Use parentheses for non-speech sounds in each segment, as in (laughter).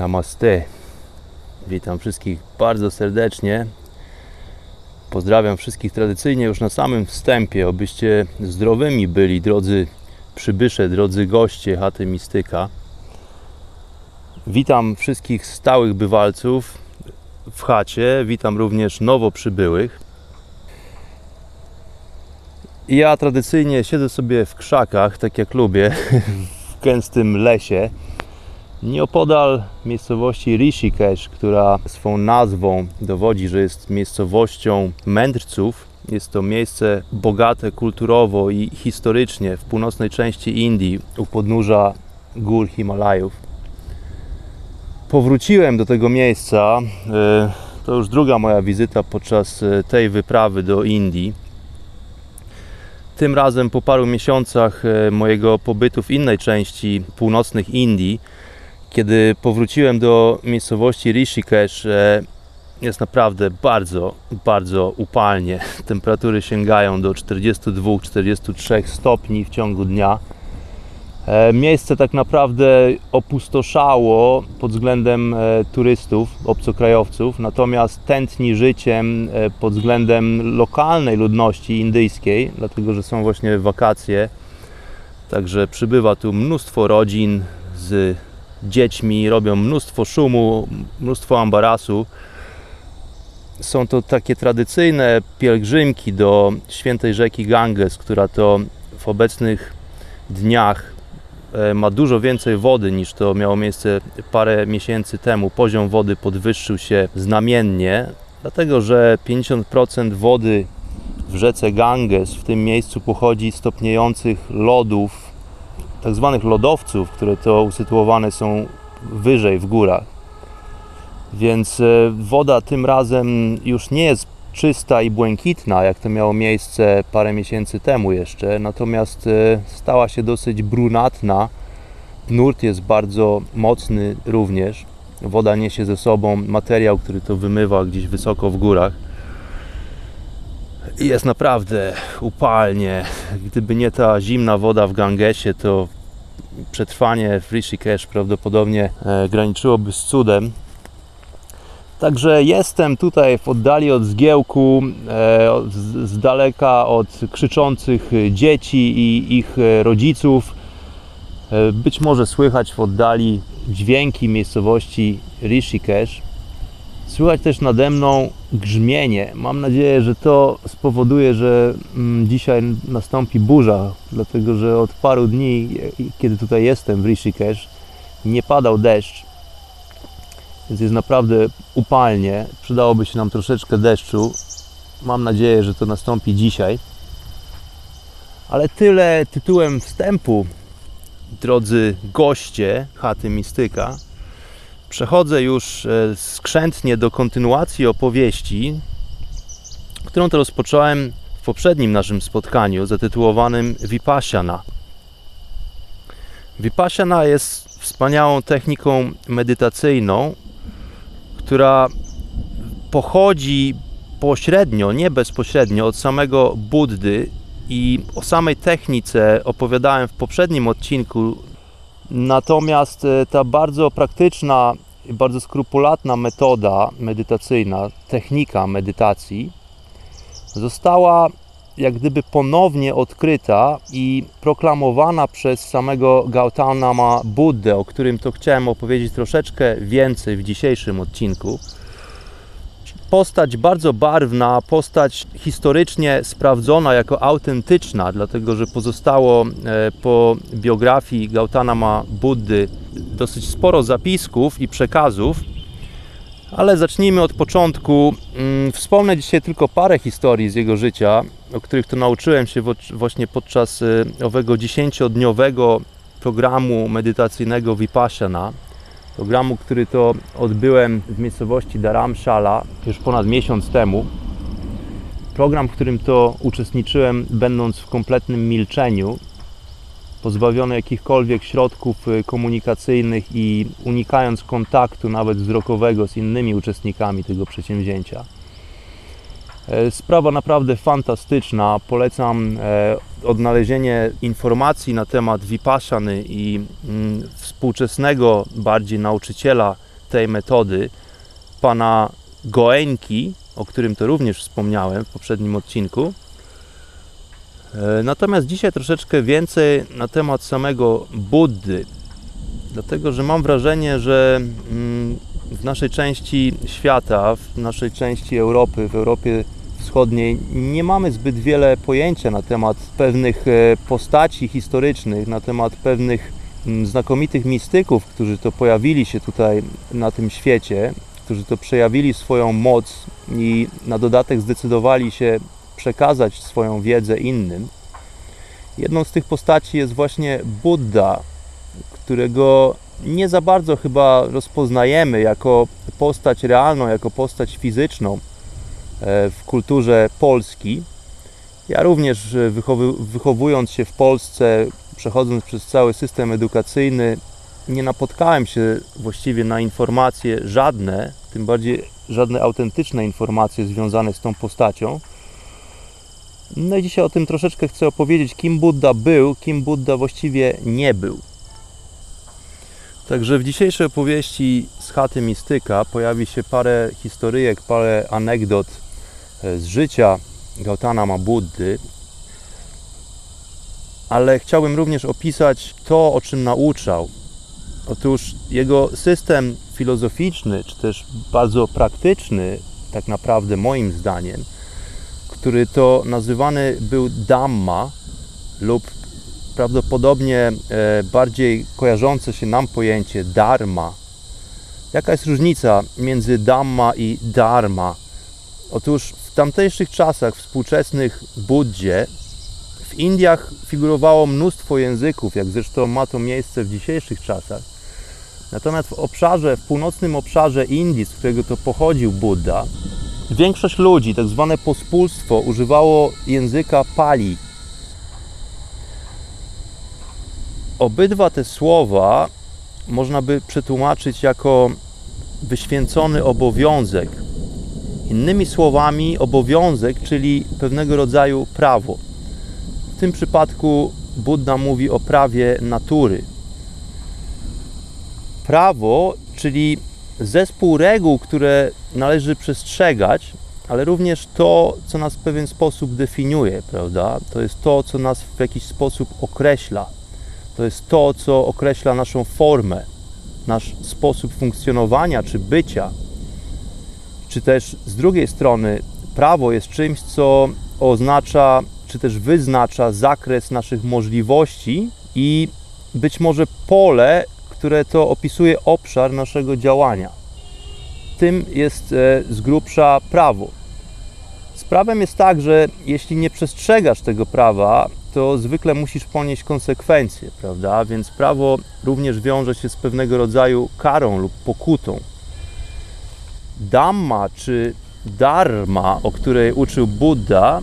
Namaste. Witam wszystkich bardzo serdecznie. Pozdrawiam wszystkich tradycyjnie już na samym wstępie, abyście zdrowymi byli, drodzy przybysze, drodzy goście chaty Mistyka. Witam wszystkich stałych bywalców w chacie, witam również nowo przybyłych. Ja tradycyjnie siedzę sobie w krzakach, tak jak lubię, (laughs) w gęstym lesie Nieopodal miejscowości Rishikesh, która swą nazwą dowodzi, że jest miejscowością mędrców, jest to miejsce bogate kulturowo i historycznie w północnej części Indii, u podnóża gór Himalajów. Powróciłem do tego miejsca. E, to już druga moja wizyta podczas e, tej wyprawy do Indii. Tym razem po paru miesiącach e, mojego pobytu w innej części północnych Indii kiedy powróciłem do miejscowości Rishikesh, e, jest naprawdę bardzo, bardzo upalnie. (laughs) Temperatury sięgają do 42-43 stopni w ciągu dnia. E, miejsce tak naprawdę opustoszało pod względem e, turystów, obcokrajowców, natomiast tętni życiem pod względem lokalnej ludności indyjskiej, dlatego że są właśnie wakacje. Także przybywa tu mnóstwo rodzin z dziećmi, robią mnóstwo szumu, mnóstwo ambarasu. Są to takie tradycyjne pielgrzymki do świętej rzeki Ganges, która to w obecnych dniach e, ma dużo więcej wody niż to miało miejsce parę miesięcy temu. Poziom wody podwyższył się znamiennie, dlatego że 50% wody w rzece Ganges w tym miejscu pochodzi z topniejących lodów tak zwanych lodowców, które to usytuowane są wyżej w górach. Więc e, woda tym razem już nie jest czysta i błękitna, jak to miało miejsce parę miesięcy temu jeszcze, natomiast e, stała się dosyć brunatna. Nurt jest bardzo mocny również. Woda niesie ze sobą materiał, który to wymywa gdzieś wysoko w górach. I jest naprawdę upalnie. Gdyby nie ta zimna woda w Gangesie, to przetrwanie w Rishikesh prawdopodobnie e, graniczyłoby z cudem. Także jestem tutaj w oddali od zgiełku, e, z daleka od krzyczących dzieci i ich e, rodziców. Być może słychać w oddali dźwięki miejscowości Rishikesh. Słychać też nade mną grzmienie. Mam nadzieję, że to spowoduje, że mm, dzisiaj nastąpi burza, dlatego że od paru dni, kiedy tutaj jestem w Rishikesh, nie padał deszcz, więc jest naprawdę upalnie. Przydałoby się nam troszeczkę deszczu. Mam nadzieję, że to nastąpi dzisiaj. Ale tyle tytułem wstępu, drodzy goście chaty Mistyka. Przechodzę już e, skrzętnie do kontynuacji opowieści, którą to rozpocząłem w poprzednim naszym spotkaniu zatytułowanym Vipassana. Vipassana jest wspaniałą techniką medytacyjną, która pochodzi pośrednio, nie bezpośrednio od samego Buddy i o samej technice opowiadałem w poprzednim odcinku Natomiast e, ta bardzo praktyczna i bardzo skrupulatna metoda medytacyjna, technika medytacji została jak gdyby ponownie odkryta i proklamowana przez samego Gautama Buddę, o którym to chciałem opowiedzieć troszeczkę więcej w dzisiejszym odcinku. Postać bardzo barwna, postać historycznie sprawdzona jako autentyczna, dlatego że pozostało e, po biografii Gautama Buddy dosyć sporo zapisków i przekazów. Ale zacznijmy od początku. Mm, wspomnę dzisiaj tylko parę historii z jego życia, o których to nauczyłem się właśnie podczas e, owego dziesięciodniowego programu medytacyjnego Vipassana, programu, który to odbyłem w miejscowości Dharamshala już ponad miesiąc temu. Program, w którym to uczestniczyłem, będąc w kompletnym milczeniu, pozbawiony jakichkolwiek środków y, komunikacyjnych i unikając kontaktu nawet wzrokowego z innymi uczestnikami tego przedsięwzięcia. E, sprawa naprawdę fantastyczna. Polecam e, odnalezienie informacji na temat Vipassany i mm, współczesnego bardziej nauczyciela tej metody, pana Goenki, o którym to również wspomniałem w poprzednim odcinku. E, natomiast dzisiaj troszeczkę więcej na temat samego Buddy, dlatego że mam wrażenie, że mm, w naszej części świata, w naszej części Europy, w Europie Wschodniej nie mamy zbyt wiele pojęcia na temat pewnych e, postaci historycznych, na temat pewnych znakomitych mistyków, którzy to pojawili się tutaj na tym świecie, którzy to przejawili swoją moc i na dodatek zdecydowali się przekazać swoją wiedzę innym. Jedną z tych postaci jest właśnie Buddha, którego nie za bardzo chyba rozpoznajemy jako postać realną, jako postać fizyczną, w kulturze Polski. Ja również e, wychowując się w Polsce, przechodząc przez cały system edukacyjny, nie napotkałem się właściwie na informacje żadne, tym bardziej żadne autentyczne informacje związane z tą postacią. No i dzisiaj o tym troszeczkę chcę opowiedzieć, kim Buddha był, kim Buddha właściwie nie był. Także w dzisiejszej opowieści z chaty mistyka pojawi się parę historyjek, parę anegdot z życia Gautama Buddy, ale chciałbym również opisać to, o czym nauczał. Otóż jego system filozoficzny, czy też bardzo praktyczny, tak naprawdę moim zdaniem, który to nazywany był Dhamma lub prawdopodobnie e, bardziej kojarzące się nam pojęcie Dharma. Jaka jest różnica między Dhamma i Dharma? Otóż w tamtejszych czasach współczesnych Buddzie w Indiach figurowało mnóstwo języków, jak zresztą ma to miejsce w dzisiejszych czasach. Natomiast w obszarze, w północnym obszarze Indii, z którego to pochodził Buddha, większość ludzi, tak zwane pospólstwo, używało języka Pali. Obydwa te słowa można by przetłumaczyć jako wyświęcony obowiązek, Innymi słowami, obowiązek, czyli pewnego rodzaju prawo. W tym przypadku Buddha mówi o prawie natury. Prawo, czyli zespół reguł, które należy przestrzegać, ale również to, co nas w pewien sposób definiuje, prawda? To jest to, co nas w jakiś sposób określa. To jest to, co określa naszą formę, nasz sposób funkcjonowania czy bycia czy też z drugiej strony prawo jest czymś, co oznacza, czy też wyznacza zakres naszych możliwości i być może pole, które to opisuje obszar naszego działania. Tym jest e, z grubsza prawo. Z prawem jest tak, że jeśli nie przestrzegasz tego prawa, to zwykle musisz ponieść konsekwencje, prawda? Więc prawo również wiąże się z pewnego rodzaju karą lub pokutą. Dhamma czy Dharma, o której uczył Buddha,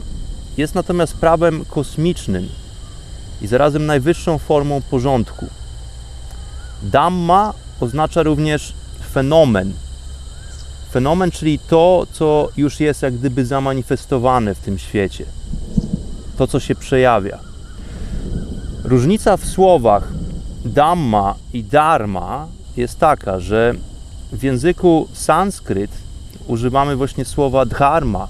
jest natomiast prawem kosmicznym i zarazem najwyższą formą porządku. Dhamma oznacza również fenomen. Fenomen, czyli to, co już jest jak gdyby zamanifestowane w tym świecie, to, co się przejawia. Różnica w słowach Dhamma i Dharma jest taka, że w języku sanskryt używamy właśnie słowa dharma.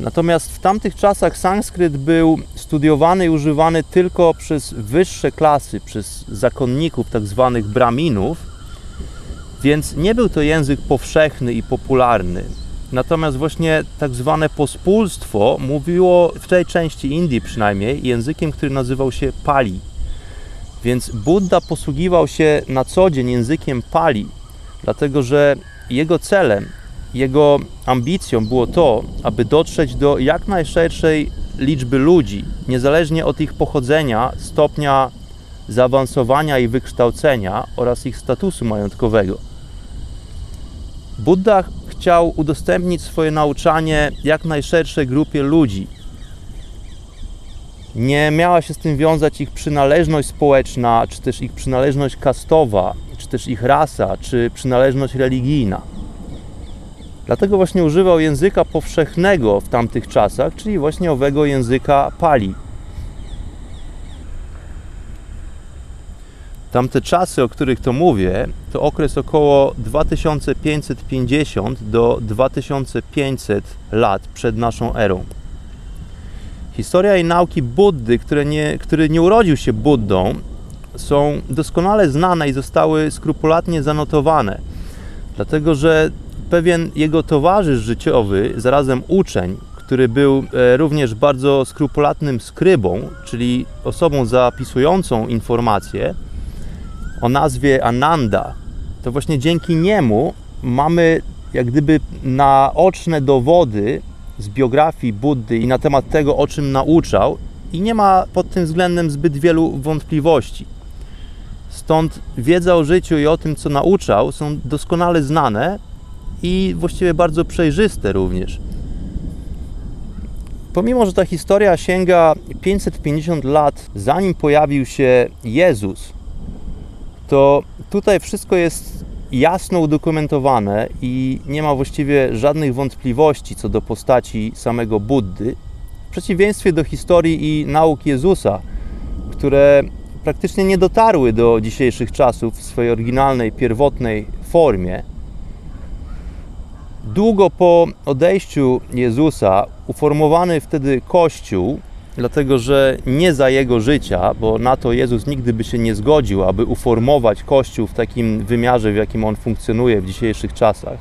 Natomiast w tamtych czasach sanskryt był studiowany i używany tylko przez wyższe klasy, przez zakonników, tak zwanych braminów. Więc nie był to język powszechny i popularny. Natomiast właśnie tak zwane pospólstwo mówiło w tej części Indii przynajmniej językiem, który nazywał się Pali. Więc Buddha posługiwał się na co dzień językiem Pali, dlatego że jego celem, jego ambicją było to, aby dotrzeć do jak najszerszej liczby ludzi, niezależnie od ich pochodzenia, stopnia zaawansowania i wykształcenia oraz ich statusu majątkowego. Buddha chciał udostępnić swoje nauczanie jak najszerszej grupie ludzi. Nie miała się z tym wiązać ich przynależność społeczna, czy też ich przynależność kastowa, czy też ich rasa, czy przynależność religijna. Dlatego właśnie używał języka powszechnego w tamtych czasach, czyli właśnie owego języka Pali. Tamte czasy, o których to mówię, to okres około 2550 do 2500 lat przed naszą erą. Historia i nauki Buddy, który nie, który nie urodził się Buddą, są doskonale znane i zostały skrupulatnie zanotowane, dlatego że pewien jego towarzysz życiowy, zarazem uczeń, który był e, również bardzo skrupulatnym skrybą, czyli osobą zapisującą informacje, o nazwie Ananda, to właśnie dzięki niemu mamy jak gdyby naoczne dowody z biografii Buddy i na temat tego, o czym nauczał, i nie ma pod tym względem zbyt wielu wątpliwości. Stąd wiedza o życiu i o tym, co nauczał, są doskonale znane i właściwie bardzo przejrzyste również. Pomimo, że ta historia sięga 550 lat, zanim pojawił się Jezus, to tutaj wszystko jest jasno udokumentowane i nie ma właściwie żadnych wątpliwości co do postaci samego Buddy, w przeciwieństwie do historii i nauk Jezusa, które praktycznie nie dotarły do dzisiejszych czasów w swojej oryginalnej, pierwotnej formie. Długo po odejściu Jezusa, uformowany wtedy Kościół dlatego że nie za jego życia, bo na to Jezus nigdy by się nie zgodził, aby uformować Kościół w takim wymiarze, w jakim on funkcjonuje w dzisiejszych czasach.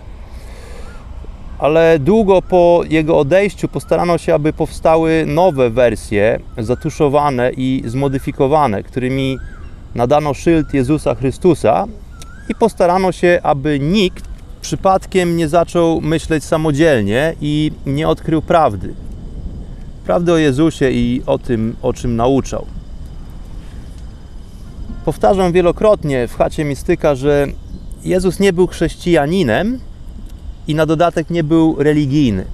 Ale długo po jego odejściu postarano się, aby powstały nowe wersje, zatuszowane i zmodyfikowane, którymi nadano szyld Jezusa Chrystusa i postarano się, aby nikt przypadkiem nie zaczął myśleć samodzielnie i nie odkrył prawdy prawdę o Jezusie i o tym, o czym nauczał. Powtarzam wielokrotnie w chacie mistyka, że Jezus nie był chrześcijaninem i na dodatek nie był religijny.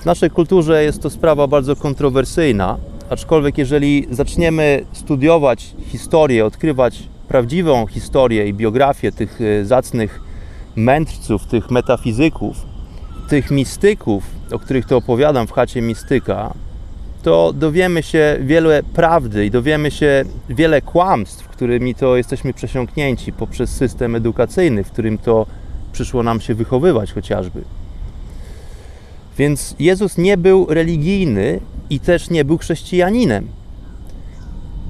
W naszej kulturze jest to sprawa bardzo kontrowersyjna, aczkolwiek jeżeli zaczniemy studiować historię, odkrywać prawdziwą historię i biografię tych e, zacnych mędrców, tych metafizyków, tych mistyków, o których to opowiadam w chacie mistyka, to dowiemy się wiele prawdy i dowiemy się wiele kłamstw, którymi to jesteśmy przesiąknięci poprzez system edukacyjny, w którym to przyszło nam się wychowywać chociażby. Więc Jezus nie był religijny i też nie był chrześcijaninem.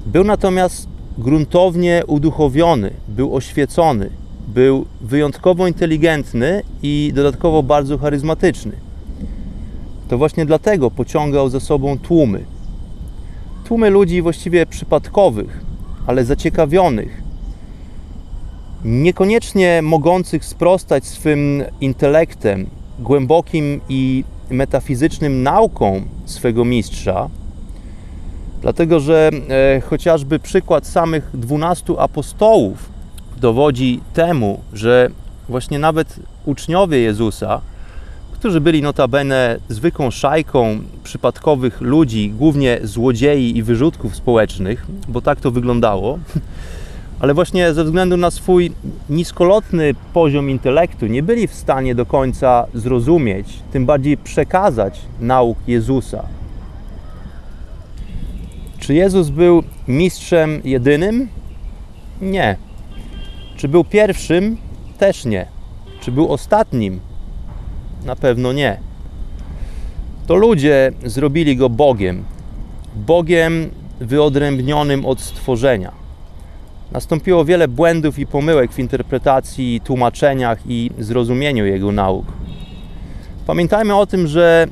Był natomiast gruntownie uduchowiony, był oświecony, był wyjątkowo inteligentny i dodatkowo bardzo charyzmatyczny. To właśnie dlatego pociągał za sobą tłumy. Tłumy ludzi właściwie przypadkowych, ale zaciekawionych, niekoniecznie mogących sprostać swym intelektem, głębokim i metafizycznym nauką swego mistrza, dlatego że e, chociażby przykład samych dwunastu apostołów dowodzi temu, że właśnie nawet uczniowie Jezusa, którzy byli notabene zwykłą szajką przypadkowych ludzi, głównie złodziei i wyrzutków społecznych, bo tak to wyglądało, (laughs) ale właśnie ze względu na swój niskolotny poziom intelektu nie byli w stanie do końca zrozumieć, tym bardziej przekazać nauk Jezusa. Czy Jezus był mistrzem jedynym? Nie. Czy był pierwszym? Też nie. Czy był ostatnim? Na pewno nie. To ludzie zrobili go Bogiem. Bogiem wyodrębnionym od stworzenia. Nastąpiło wiele błędów i pomyłek w interpretacji, tłumaczeniach i zrozumieniu jego nauk. Pamiętajmy o tym, że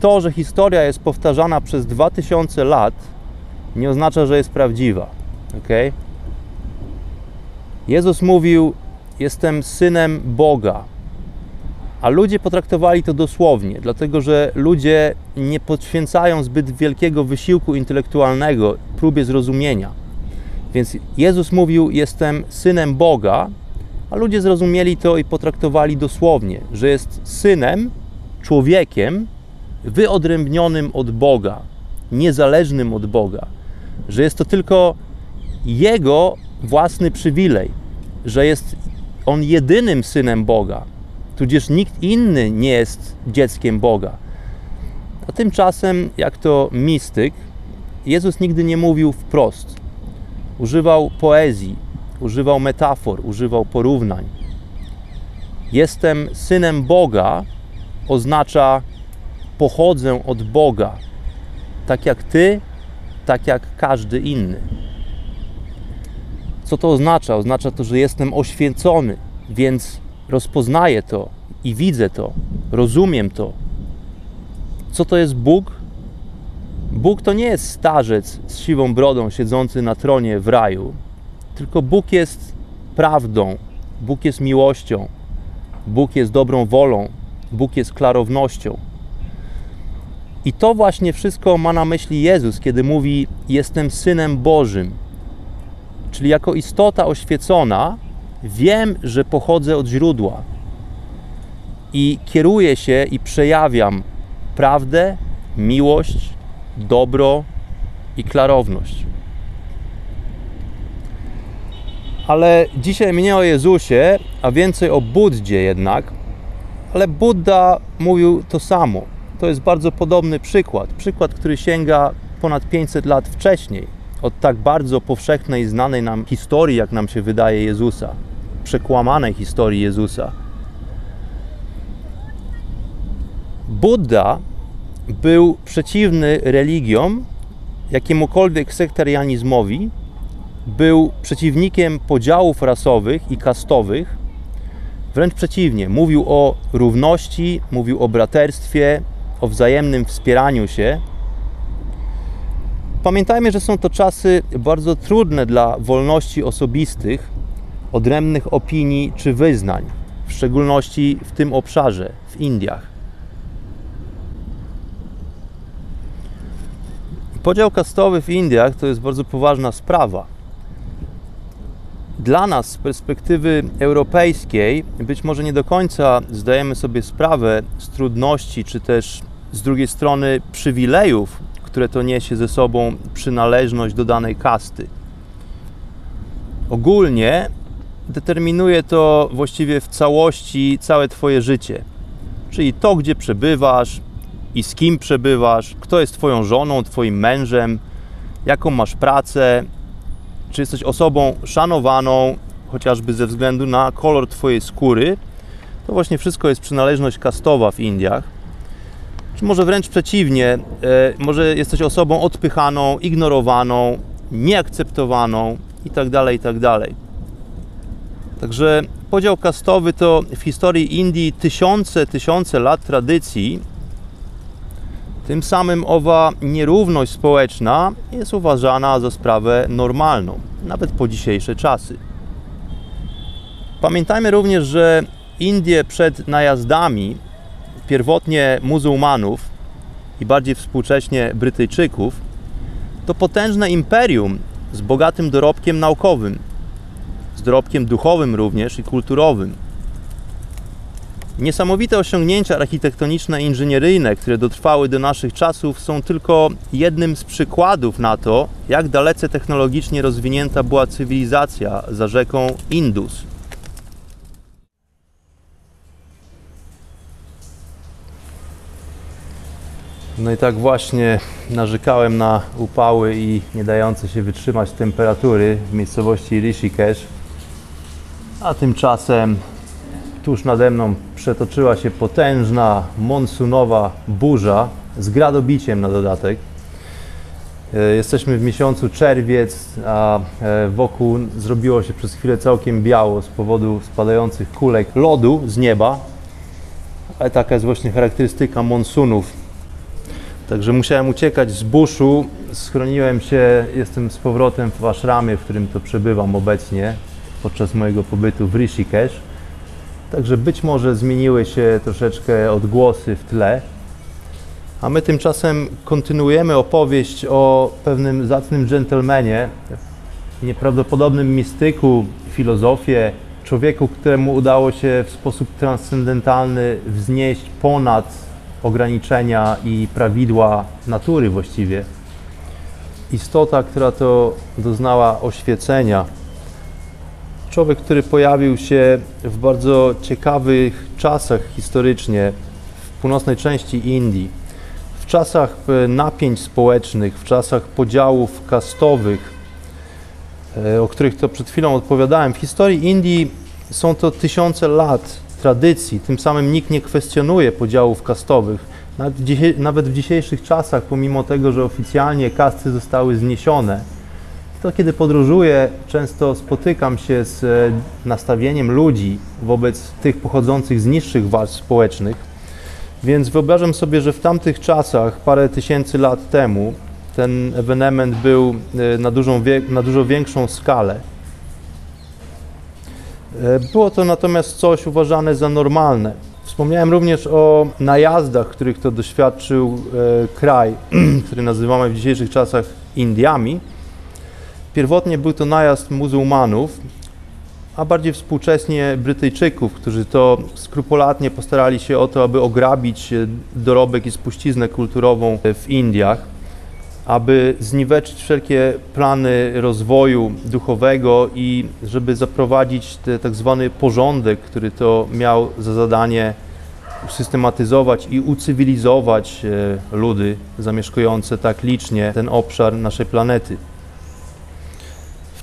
to, że historia jest powtarzana przez 2000 lat, nie oznacza, że jest prawdziwa. Okay? Jezus mówił: Jestem synem Boga. A ludzie potraktowali to dosłownie, dlatego że ludzie nie poświęcają zbyt wielkiego wysiłku intelektualnego próbie zrozumienia. Więc Jezus mówił: Jestem synem Boga, a ludzie zrozumieli to i potraktowali dosłownie, że jest synem, człowiekiem wyodrębnionym od Boga, niezależnym od Boga, że jest to tylko jego własny przywilej, że jest on jedynym synem Boga, tudzież nikt inny nie jest dzieckiem Boga. A tymczasem, jak to mistyk, Jezus nigdy nie mówił wprost. Używał poezji, używał metafor, używał porównań. Jestem synem Boga oznacza pochodzę od Boga, tak jak ty, tak jak każdy inny. Co to oznacza? Oznacza to, że jestem oświęcony, więc rozpoznaję to i widzę to, rozumiem to. Co to jest Bóg? Bóg to nie jest starzec z siwą brodą siedzący na tronie w raju, tylko Bóg jest prawdą, Bóg jest miłością, Bóg jest dobrą wolą, Bóg jest klarownością. I to właśnie wszystko ma na myśli Jezus, kiedy mówi: Jestem synem Bożym. Czyli jako istota oświecona, wiem, że pochodzę od źródła i kieruję się i przejawiam prawdę, miłość, dobro i klarowność. Ale dzisiaj mnie o Jezusie, a więcej o Buddzie jednak, ale Buddha mówił to samo. To jest bardzo podobny przykład. Przykład, który sięga ponad 500 lat wcześniej od tak bardzo powszechnej, znanej nam historii, jak nam się wydaje, Jezusa, przekłamanej historii Jezusa. Buddha był przeciwny religiom, jakiemukolwiek sektarianizmowi, był przeciwnikiem podziałów rasowych i kastowych, wręcz przeciwnie, mówił o równości, mówił o braterstwie, o wzajemnym wspieraniu się, Pamiętajmy, że są to czasy bardzo trudne dla wolności osobistych, odrębnych opinii czy wyznań, w szczególności w tym obszarze, w Indiach. Podział kastowy w Indiach to jest bardzo poważna sprawa. Dla nas z perspektywy europejskiej być może nie do końca zdajemy sobie sprawę z trudności, czy też z drugiej strony przywilejów, które to niesie ze sobą przynależność do danej kasty. Ogólnie determinuje to właściwie w całości całe Twoje życie. Czyli to, gdzie przebywasz i z kim przebywasz, kto jest Twoją żoną, Twoim mężem, jaką masz pracę, czy jesteś osobą szanowaną, chociażby ze względu na kolor Twojej skóry. To właśnie wszystko jest przynależność kastowa w Indiach czy może wręcz przeciwnie, e, może jesteś osobą odpychaną, ignorowaną, nieakceptowaną itd., tak itd. Tak Także podział kastowy to w historii Indii tysiące, tysiące lat tradycji. Tym samym owa nierówność społeczna jest uważana za sprawę normalną, nawet po dzisiejsze czasy. Pamiętajmy również, że Indie przed najazdami pierwotnie muzułmanów i bardziej współcześnie Brytyjczyków, to potężne imperium z bogatym dorobkiem naukowym, z dorobkiem duchowym również i kulturowym. Niesamowite osiągnięcia architektoniczne i inżynieryjne, które dotrwały do naszych czasów, są tylko jednym z przykładów na to, jak dalece technologicznie rozwinięta była cywilizacja za rzeką Indus. No i tak właśnie narzekałem na upały i nie dające się wytrzymać temperatury w miejscowości Rishikesh. A tymczasem tuż nade mną przetoczyła się potężna monsunowa burza z gradobiciem na dodatek. E, Jesteśmy w miesiącu czerwiec, a e, wokół zrobiło się przez chwilę całkiem biało z powodu spadających kulek lodu z nieba. Ale taka jest właśnie charakterystyka monsunów. Także musiałem uciekać z buszu, schroniłem się, jestem z powrotem w Ashramie, w którym to przebywam obecnie podczas mojego pobytu w Rishikesh. Także być może zmieniły się troszeczkę odgłosy w tle. A my tymczasem kontynuujemy opowieść o pewnym zacnym dżentelmenie, nieprawdopodobnym mistyku, filozofie, człowieku, któremu udało się w sposób transcendentalny wznieść ponad ograniczenia i prawidła natury właściwie. Istota, która to doznała oświecenia. Człowiek, który pojawił się w bardzo ciekawych czasach historycznie w północnej części Indii w czasach e, napięć społecznych, w czasach podziałów kastowych, e, o których to przed chwilą odpowiadałem. W historii Indii są to tysiące lat tradycji, tym samym nikt nie kwestionuje podziałów kastowych. Nawet w, nawet w dzisiejszych czasach, pomimo tego, że oficjalnie kasty zostały zniesione, to kiedy podróżuję, często spotykam się z e, nastawieniem ludzi wobec tych pochodzących z niższych warstw społecznych, więc wyobrażam sobie, że w tamtych czasach, parę tysięcy lat temu, ten ewenement był e, na, dużą, na dużo większą skalę. E, było to natomiast coś uważane za normalne. Wspomniałem również o najazdach, których to doświadczył kraj, (clears throat) który nazywamy w dzisiejszych czasach Indiami. Pierwotnie był to najazd muzułmanów, a bardziej współcześnie Brytyjczyków, którzy to skrupulatnie postarali się o to, aby ograbić dorobek i spuściznę kulturową w Indiach, aby zniweczyć wszelkie plany rozwoju duchowego i żeby zaprowadzić ten tak zwany porządek, który to miał za zadanie usystematyzować i ucywilizować e, ludy zamieszkujące tak licznie ten obszar naszej planety.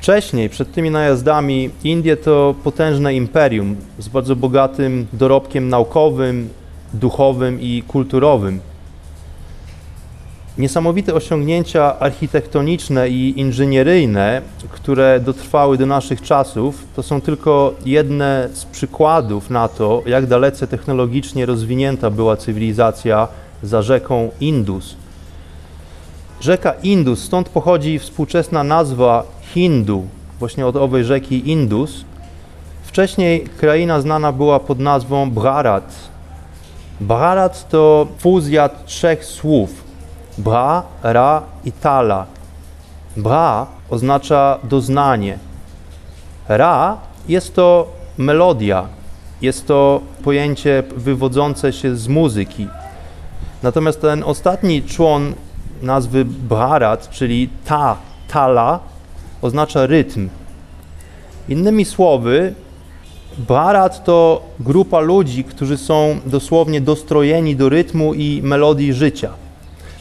Wcześniej, przed tymi najazdami, Indie to potężne imperium z bardzo bogatym dorobkiem naukowym, duchowym i kulturowym. Niesamowite osiągnięcia architektoniczne i inżynieryjne, które dotrwały do naszych czasów, to są tylko jedne z przykładów na to, jak dalece technologicznie rozwinięta była cywilizacja za rzeką Indus. Rzeka Indus, stąd pochodzi współczesna nazwa Hindu, właśnie od owej rzeki Indus. Wcześniej kraina znana była pod nazwą Bharat. Bharat to fuzja trzech słów: Bha, Ra i Tala. Bha oznacza doznanie. Ra jest to melodia, jest to pojęcie wywodzące się z muzyki. Natomiast ten ostatni człon nazwy Bharat, czyli ta, tala, oznacza rytm. Innymi słowy, Barat to grupa ludzi, którzy są dosłownie dostrojeni do rytmu i melodii życia.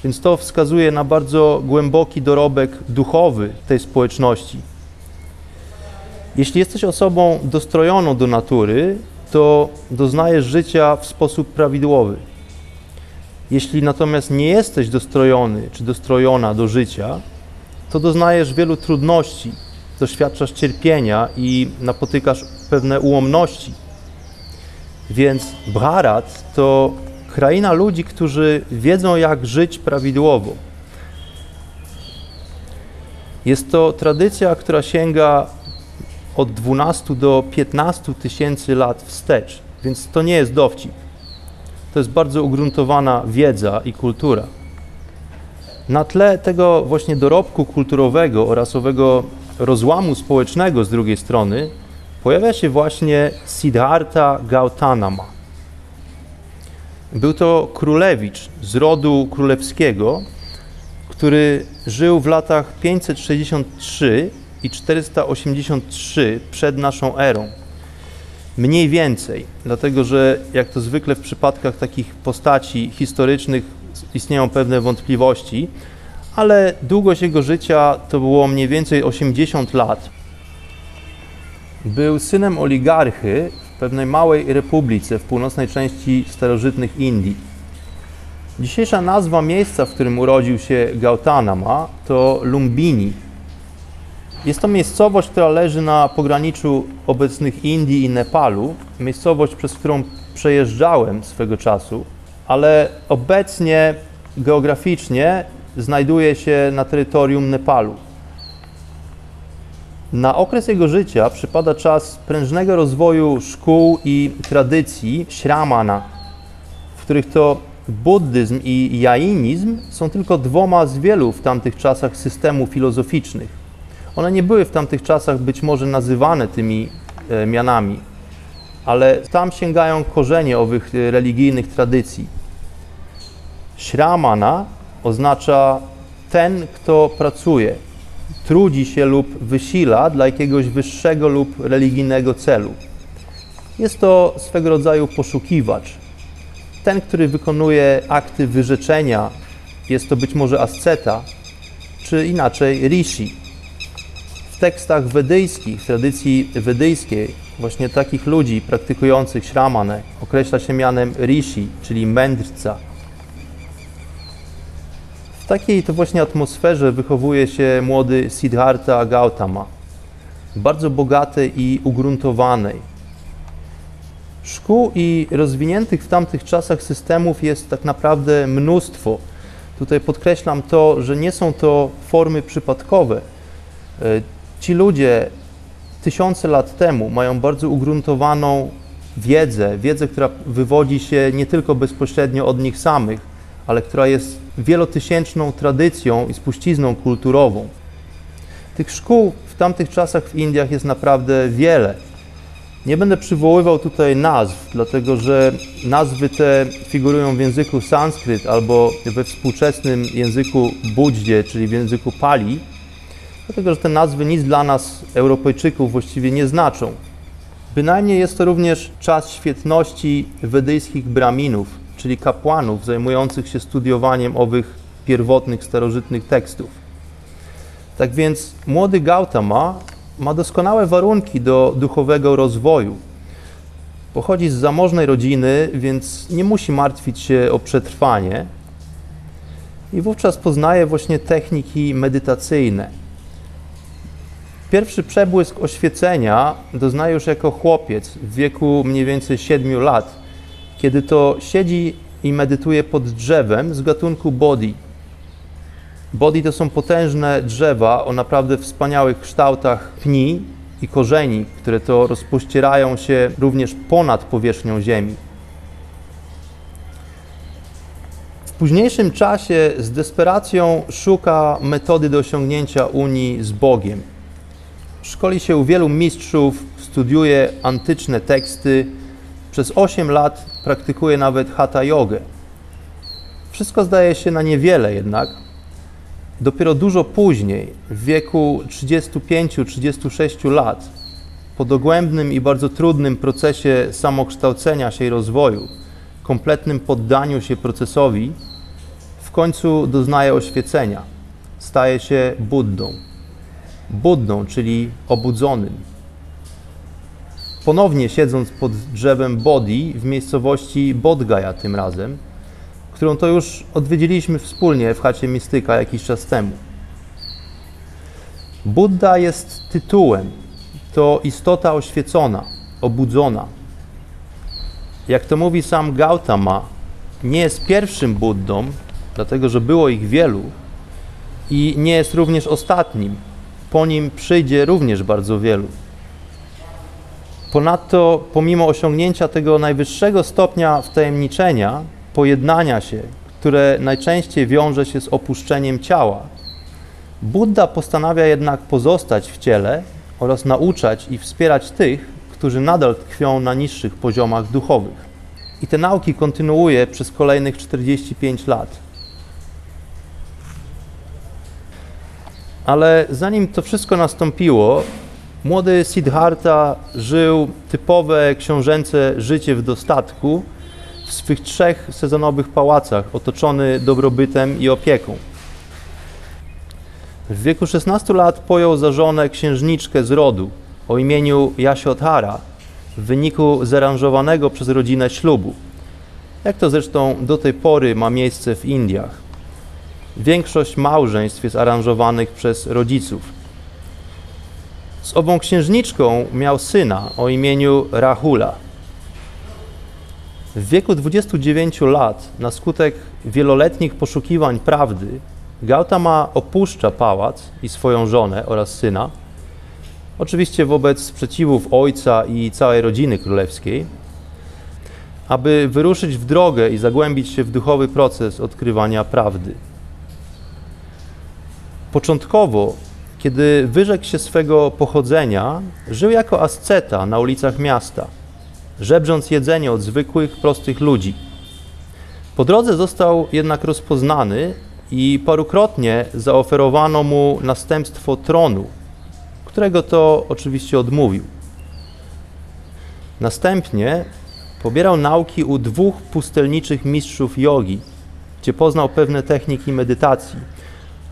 Więc to wskazuje na bardzo głęboki dorobek duchowy tej społeczności. Jeśli jesteś osobą dostrojoną do natury, to doznajesz życia w sposób prawidłowy. Jeśli natomiast nie jesteś dostrojony czy dostrojona do życia, to doznajesz wielu trudności, doświadczasz cierpienia i napotykasz pewne ułomności. Więc Bharat to kraina ludzi, którzy wiedzą, jak żyć prawidłowo. Jest to tradycja, która sięga od 12 do 15 tysięcy lat wstecz, więc to nie jest dowcip. To jest bardzo ugruntowana wiedza i kultura. Na tle tego właśnie dorobku kulturowego oraz owego rozłamu społecznego z drugiej strony pojawia się właśnie Siddhartha Gautanama. Był to królewicz z rodu królewskiego, który żył w latach 563 i 483 przed naszą erą. Mniej więcej, dlatego że jak to zwykle w przypadkach takich postaci historycznych istnieją pewne wątpliwości, ale długość jego życia to było mniej więcej 80 lat. Był synem oligarchy w pewnej małej republice w północnej części starożytnych Indii. Dzisiejsza nazwa miejsca, w którym urodził się Gautama, to Lumbini. Jest to miejscowość, która leży na pograniczu obecnych Indii i Nepalu. Miejscowość, przez którą przejeżdżałem swego czasu, ale obecnie geograficznie znajduje się na terytorium Nepalu. Na okres jego życia przypada czas prężnego rozwoju szkół i tradycji śramana, w których to buddyzm i jainizm są tylko dwoma z wielu w tamtych czasach systemów filozoficznych. One nie były w tamtych czasach być może nazywane tymi e, mianami, ale tam sięgają korzenie owych e, religijnych tradycji. Śramana oznacza ten, kto pracuje, trudzi się lub wysila dla jakiegoś wyższego lub religijnego celu. Jest to swego rodzaju poszukiwacz. Ten, który wykonuje akty wyrzeczenia, jest to być może asceta, czy inaczej rishi. W tekstach wedyjskich, w tradycji wedyjskiej, właśnie takich ludzi praktykujących śramanę określa się mianem rishi, czyli mędrca. W takiej to właśnie atmosferze wychowuje się młody Siddhartha Gautama, bardzo bogatej i ugruntowanej. Szkół i rozwiniętych w tamtych czasach systemów jest tak naprawdę mnóstwo. Tutaj podkreślam to, że nie są to formy przypadkowe. E, ci ludzie tysiące lat temu mają bardzo ugruntowaną wiedzę, wiedzę, która wywodzi się nie tylko bezpośrednio od nich samych, ale która jest wielotysięczną tradycją i spuścizną kulturową. Tych szkół w tamtych czasach w Indiach jest naprawdę wiele. Nie będę przywoływał tutaj nazw, dlatego że nazwy te figurują w języku sanskryt albo we współczesnym języku budździe, czyli w języku pali, dlatego że te nazwy nic dla nas, Europejczyków, właściwie nie znaczą. Bynajmniej jest to również czas świetności wedyjskich braminów, czyli kapłanów zajmujących się studiowaniem owych pierwotnych, starożytnych tekstów. Tak więc młody Gautama ma doskonałe warunki do duchowego rozwoju. Pochodzi z zamożnej rodziny, więc nie musi martwić się o przetrwanie i wówczas poznaje właśnie techniki medytacyjne. Pierwszy przebłysk oświecenia doznaje już jako chłopiec w wieku mniej więcej 7 lat, kiedy to siedzi i medytuje pod drzewem z gatunku Bodhi. Bodhi to są potężne drzewa o naprawdę wspaniałych kształtach pni i korzeni, które to rozpościerają się również ponad powierzchnią ziemi. W późniejszym czasie z desperacją szuka metody do osiągnięcia unii z Bogiem. Szkoli się u wielu mistrzów, studiuje antyczne teksty, przez 8 lat praktykuje nawet hatha jogę. Wszystko zdaje się na niewiele jednak. Dopiero dużo później, w wieku 35-36 lat, po dogłębnym i bardzo trudnym procesie samokształcenia się i rozwoju, kompletnym poddaniu się procesowi, w końcu doznaje oświecenia. Staje się Buddą. Buddą, czyli obudzonym, ponownie siedząc pod drzewem Bodhi w miejscowości Bodgaja tym razem, którą to już odwiedziliśmy wspólnie w chacie Mistyka jakiś czas temu. Buddha jest tytułem, to istota oświecona, obudzona. Jak to mówi sam Gautama, nie jest pierwszym Buddą, dlatego że było ich wielu, i nie jest również ostatnim. Po nim przyjdzie również bardzo wielu. Ponadto, pomimo osiągnięcia tego najwyższego stopnia wtajemniczenia, pojednania się, które najczęściej wiąże się z opuszczeniem ciała, Buddha postanawia jednak pozostać w ciele oraz nauczać i wspierać tych, którzy nadal tkwią na niższych poziomach duchowych. I te nauki kontynuuje przez kolejnych 45 lat. Ale zanim to wszystko nastąpiło, Młody Siddhartha żył typowe książęce życie w dostatku w swych trzech sezonowych pałacach, otoczony dobrobytem i opieką. W wieku 16 lat pojął za żonę księżniczkę z rodu o imieniu Yashodhara w wyniku zaaranżowanego przez rodzinę ślubu. Jak to zresztą do tej pory ma miejsce w Indiach. Większość małżeństw jest aranżowanych przez rodziców. Z ową księżniczką miał syna o imieniu Rahula. W wieku 29 lat, na skutek wieloletnich poszukiwań prawdy, Gautama opuszcza pałac i swoją żonę oraz syna, oczywiście wobec sprzeciwów ojca i całej rodziny królewskiej, aby wyruszyć w drogę i zagłębić się w duchowy proces odkrywania prawdy. Początkowo, kiedy wyrzekł się swego pochodzenia, żył jako asceta na ulicach miasta, żebrząc jedzenie od zwykłych, prostych ludzi. Po drodze został jednak rozpoznany i parukrotnie zaoferowano mu następstwo tronu, którego to oczywiście odmówił. Następnie pobierał nauki u dwóch pustelniczych mistrzów jogi, gdzie poznał pewne techniki medytacji,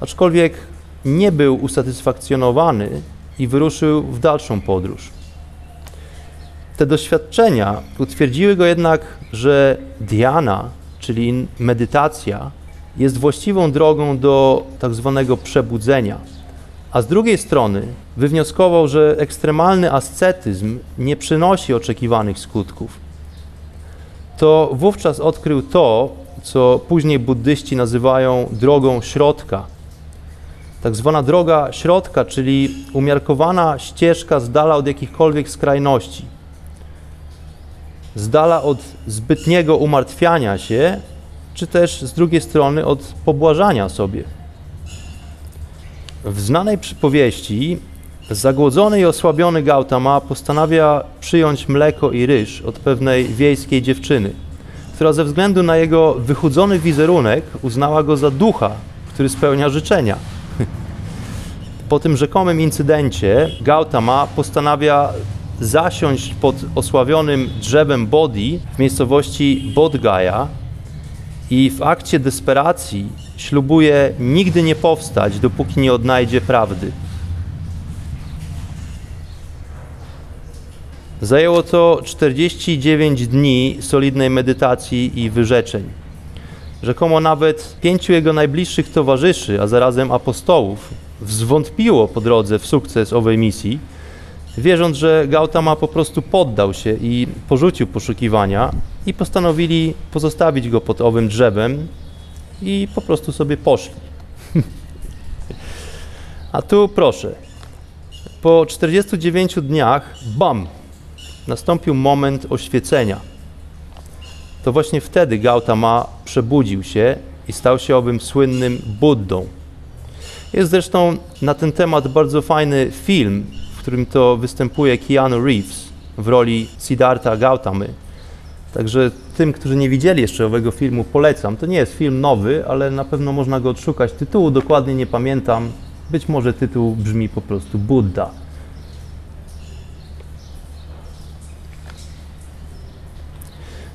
aczkolwiek nie był usatysfakcjonowany i wyruszył w dalszą podróż. Te doświadczenia utwierdziły go jednak, że dhyana, czyli medytacja, jest właściwą drogą do tak zwanego przebudzenia. A z drugiej strony wywnioskował, że ekstremalny ascetyzm nie przynosi oczekiwanych skutków. To wówczas odkrył to, co później buddyści nazywają drogą środka. Tak zwana droga środka, czyli umiarkowana ścieżka z dala od jakichkolwiek skrajności, z dala od zbytniego umartwiania się czy też z drugiej strony od pobłażania sobie. W znanej przypowieści zagłodzony i osłabiony Gautama postanawia przyjąć mleko i ryż od pewnej wiejskiej dziewczyny, która ze względu na jego wychudzony wizerunek uznała go za ducha, który spełnia życzenia. (laughs) Po tym rzekomym incydencie Gautama postanawia zasiąść pod osławionym drzewem Bodhi w miejscowości Bodgaya, i w akcie desperacji ślubuje nigdy nie powstać, dopóki nie odnajdzie prawdy. Zajęło to 49 dni solidnej medytacji i wyrzeczeń. Rzekomo nawet pięciu jego najbliższych towarzyszy, a zarazem apostołów, zwątpiło po drodze w sukces owej misji, wierząc, że Gautama po prostu poddał się i porzucił poszukiwania i postanowili pozostawić go pod owym drzewem i po prostu sobie poszli. (laughs) A tu proszę, po 49 dniach, bam, nastąpił moment oświecenia. To właśnie wtedy Gautama przebudził się i stał się owym słynnym Buddą. Jest zresztą na ten temat bardzo fajny film, w którym to występuje Keanu Reeves w roli Siddhartha Gautamy. Także tym, którzy nie widzieli jeszcze owego filmu, polecam. To nie jest film nowy, ale na pewno można go odszukać. Tytułu dokładnie nie pamiętam. Być może tytuł brzmi po prostu Buddha.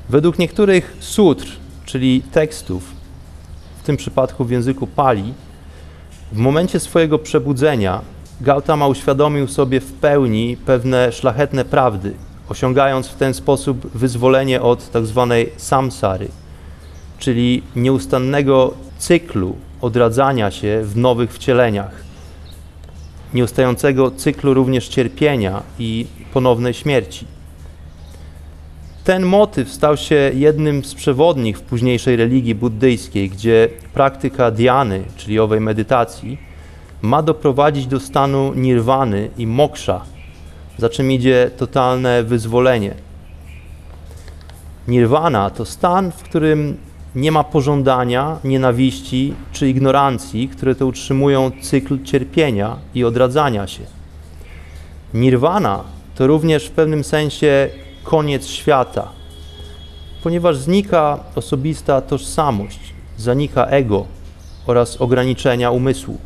Według niektórych sutr, czyli tekstów, w tym przypadku w języku Pali, w momencie swojego przebudzenia Gautama uświadomił sobie w pełni pewne szlachetne prawdy, osiągając w ten sposób wyzwolenie od tak zwanej samsary, czyli nieustannego cyklu odradzania się w nowych wcieleniach, nieustającego cyklu również cierpienia i ponownej śmierci. Ten motyw stał się jednym z przewodnich w późniejszej religii buddyjskiej, gdzie praktyka diany, czyli owej medytacji, ma doprowadzić do stanu nirwany i moksza, za czym idzie totalne wyzwolenie. Nirwana to stan, w którym nie ma pożądania, nienawiści czy ignorancji, które to utrzymują cykl cierpienia i odradzania się. Nirwana to również w pewnym sensie koniec świata, ponieważ znika osobista tożsamość, zanika ego oraz ograniczenia umysłu.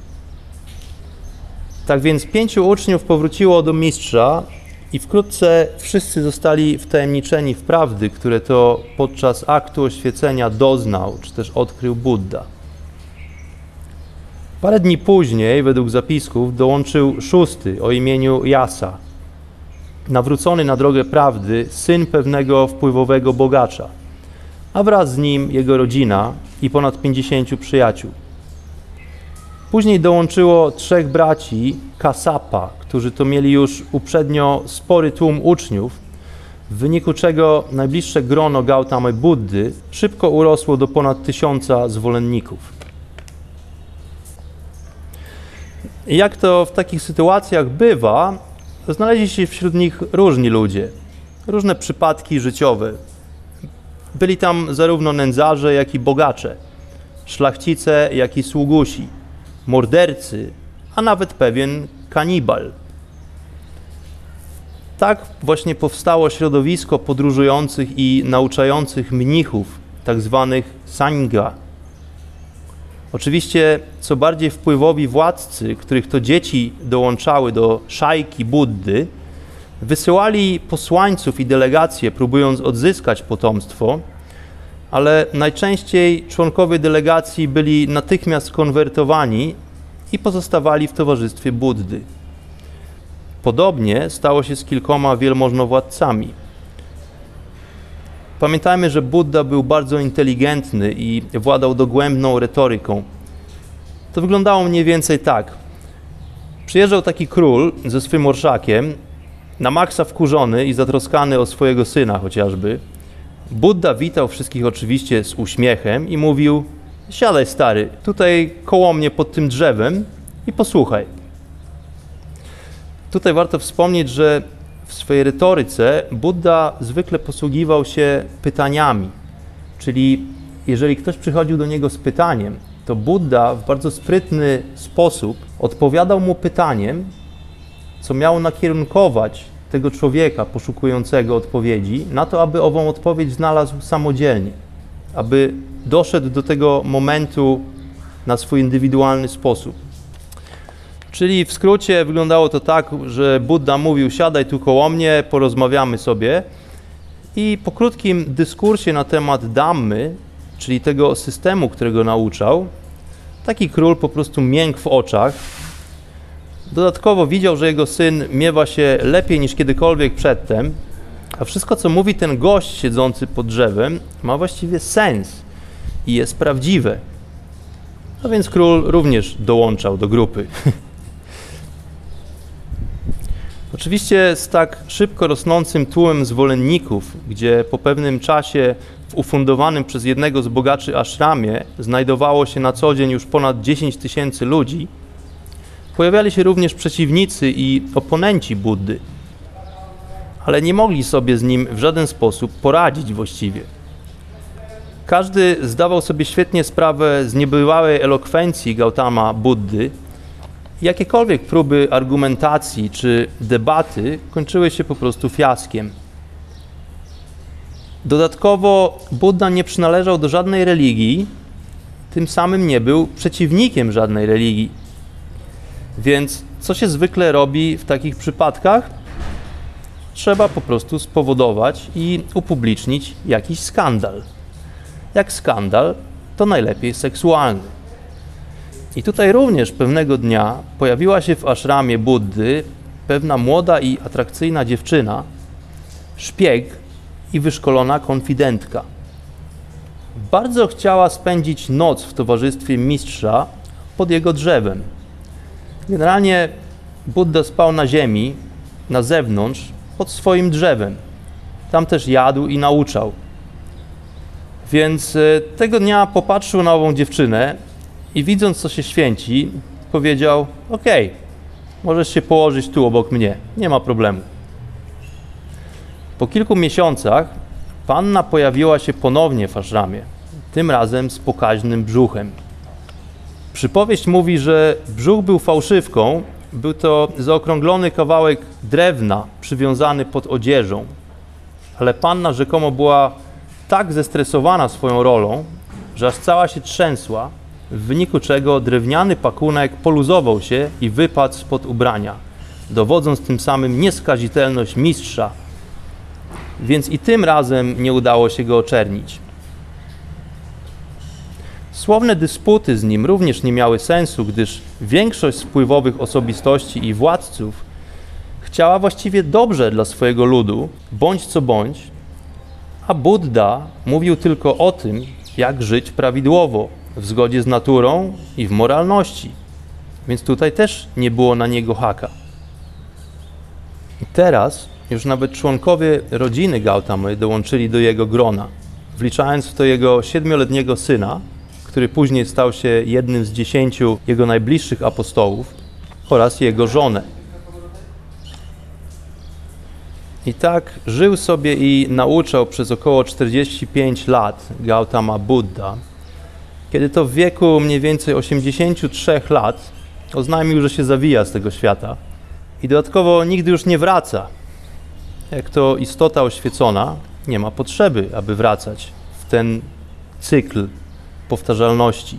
Tak więc pięciu uczniów powróciło do mistrza i wkrótce wszyscy zostali wtajemniczeni w prawdy, które to podczas aktu oświecenia doznał, czy też odkrył Buddha. Parę dni później, według zapisków, dołączył szósty o imieniu Jasa, nawrócony na drogę prawdy, syn pewnego wpływowego bogacza. a wraz z nim jego rodzina i ponad 50 przyjaciół. Później dołączyło trzech braci Kasapa, którzy to mieli już uprzednio spory tłum uczniów, w wyniku czego najbliższe grono Gautamy Buddy szybko urosło do ponad tysiąca zwolenników. Jak to w takich sytuacjach bywa, znaleźli się wśród nich różni ludzie, różne przypadki życiowe. Byli tam zarówno nędzarze, jak i bogacze, szlachcice, jak i sługusi, mordercy, a nawet pewien kanibal. Tak właśnie powstało środowisko podróżujących i nauczających mnichów, tak zwanych sangha. Oczywiście, co bardziej wpływowi władcy, których to dzieci dołączały do szajki Buddy, wysyłali posłańców i delegacje, próbując odzyskać potomstwo, ale najczęściej członkowie delegacji byli natychmiast konwertowani i pozostawali w towarzystwie Buddy. Podobnie stało się z kilkoma wielmożnowładcami. Pamiętajmy, że Buddha był bardzo inteligentny i władał dogłębną retoryką. To wyglądało mniej więcej tak. Przyjeżdżał taki król ze swym orszakiem, na maksa wkurzony i zatroskany o swojego syna chociażby. Buddha witał wszystkich oczywiście z uśmiechem i mówił: Siadaj, stary, tutaj koło mnie pod tym drzewem i posłuchaj. Tutaj warto wspomnieć, że w swojej retoryce Buddha zwykle posługiwał się pytaniami. Czyli jeżeli ktoś przychodził do niego z pytaniem, to Buddha w bardzo sprytny sposób odpowiadał mu pytaniem, co miało nakierunkować tego człowieka poszukującego odpowiedzi na to, aby ową odpowiedź znalazł samodzielnie, aby doszedł do tego momentu na swój indywidualny sposób. Czyli w skrócie wyglądało to tak, że Buddha mówił: Siadaj tu koło mnie, porozmawiamy sobie. I po krótkim dyskursie na temat Dammy, czyli tego systemu, którego nauczał, taki król po prostu miękł w oczach. Dodatkowo widział, że jego syn miewa się lepiej niż kiedykolwiek przedtem, a wszystko, co mówi ten gość siedzący pod drzewem, ma właściwie sens i jest prawdziwe. A więc król również dołączał do grupy. (laughs) Oczywiście z tak szybko rosnącym tłumem zwolenników, gdzie po pewnym czasie w ufundowanym przez jednego z bogaczy ashramie znajdowało się na co dzień już ponad 10 tysięcy ludzi, pojawiali się również przeciwnicy i oponenci Buddy, ale nie mogli sobie z nim w żaden sposób poradzić właściwie. Każdy zdawał sobie świetnie sprawę z niebywałej elokwencji Gautama Buddy, Jakiekolwiek próby argumentacji czy debaty kończyły się po prostu fiaskiem. Dodatkowo Buddha nie przynależał do żadnej religii, tym samym nie był przeciwnikiem żadnej religii. Więc co się zwykle robi w takich przypadkach? Trzeba po prostu spowodować i upublicznić jakiś skandal. Jak skandal, to najlepiej seksualny. I tutaj również pewnego dnia pojawiła się w ashramie Buddy pewna młoda i atrakcyjna dziewczyna, szpieg i wyszkolona konfidentka. Bardzo chciała spędzić noc w towarzystwie mistrza pod jego drzewem. Generalnie Buddha spał na ziemi, na zewnątrz, pod swoim drzewem. Tam też jadł i nauczał. Więc e, tego dnia popatrzył na ową dziewczynę i widząc, co się święci, powiedział: OK, możesz się położyć tu obok mnie, nie ma problemu. Po kilku miesiącach panna pojawiła się ponownie w ashramie, tym razem z pokaźnym brzuchem. Przypowieść mówi, że brzuch był fałszywką, był to zaokrąglony kawałek drewna przywiązany pod odzieżą, ale panna rzekomo była tak zestresowana swoją rolą, że aż cała się trzęsła w wyniku czego drewniany pakunek poluzował się i wypadł spod ubrania, dowodząc tym samym nieskazitelność mistrza, więc i tym razem nie udało się go oczernić. Słowne dysputy z nim również nie miały sensu, gdyż większość wpływowych osobistości i władców chciała właściwie dobrze dla swojego ludu, bądź co bądź, A Buddha mówił tylko o tym, jak żyć prawidłowo, w zgodzie z naturą i w moralności. Więc tutaj też nie było na niego haka. I teraz już nawet członkowie rodziny Gautamy dołączyli do jego grona, wliczając w to jego siedmioletniego syna, który później stał się jednym z dziesięciu jego najbliższych apostołów, oraz jego żonę. I tak żył sobie i nauczał przez około 45 lat Gautama Buddha, kiedy to w wieku mniej więcej 83 lat oznajmił, że się zawija z tego świata i dodatkowo nigdy już nie wraca. Jak to istota oświecona, nie ma potrzeby, aby wracać w ten cykl powtarzalności,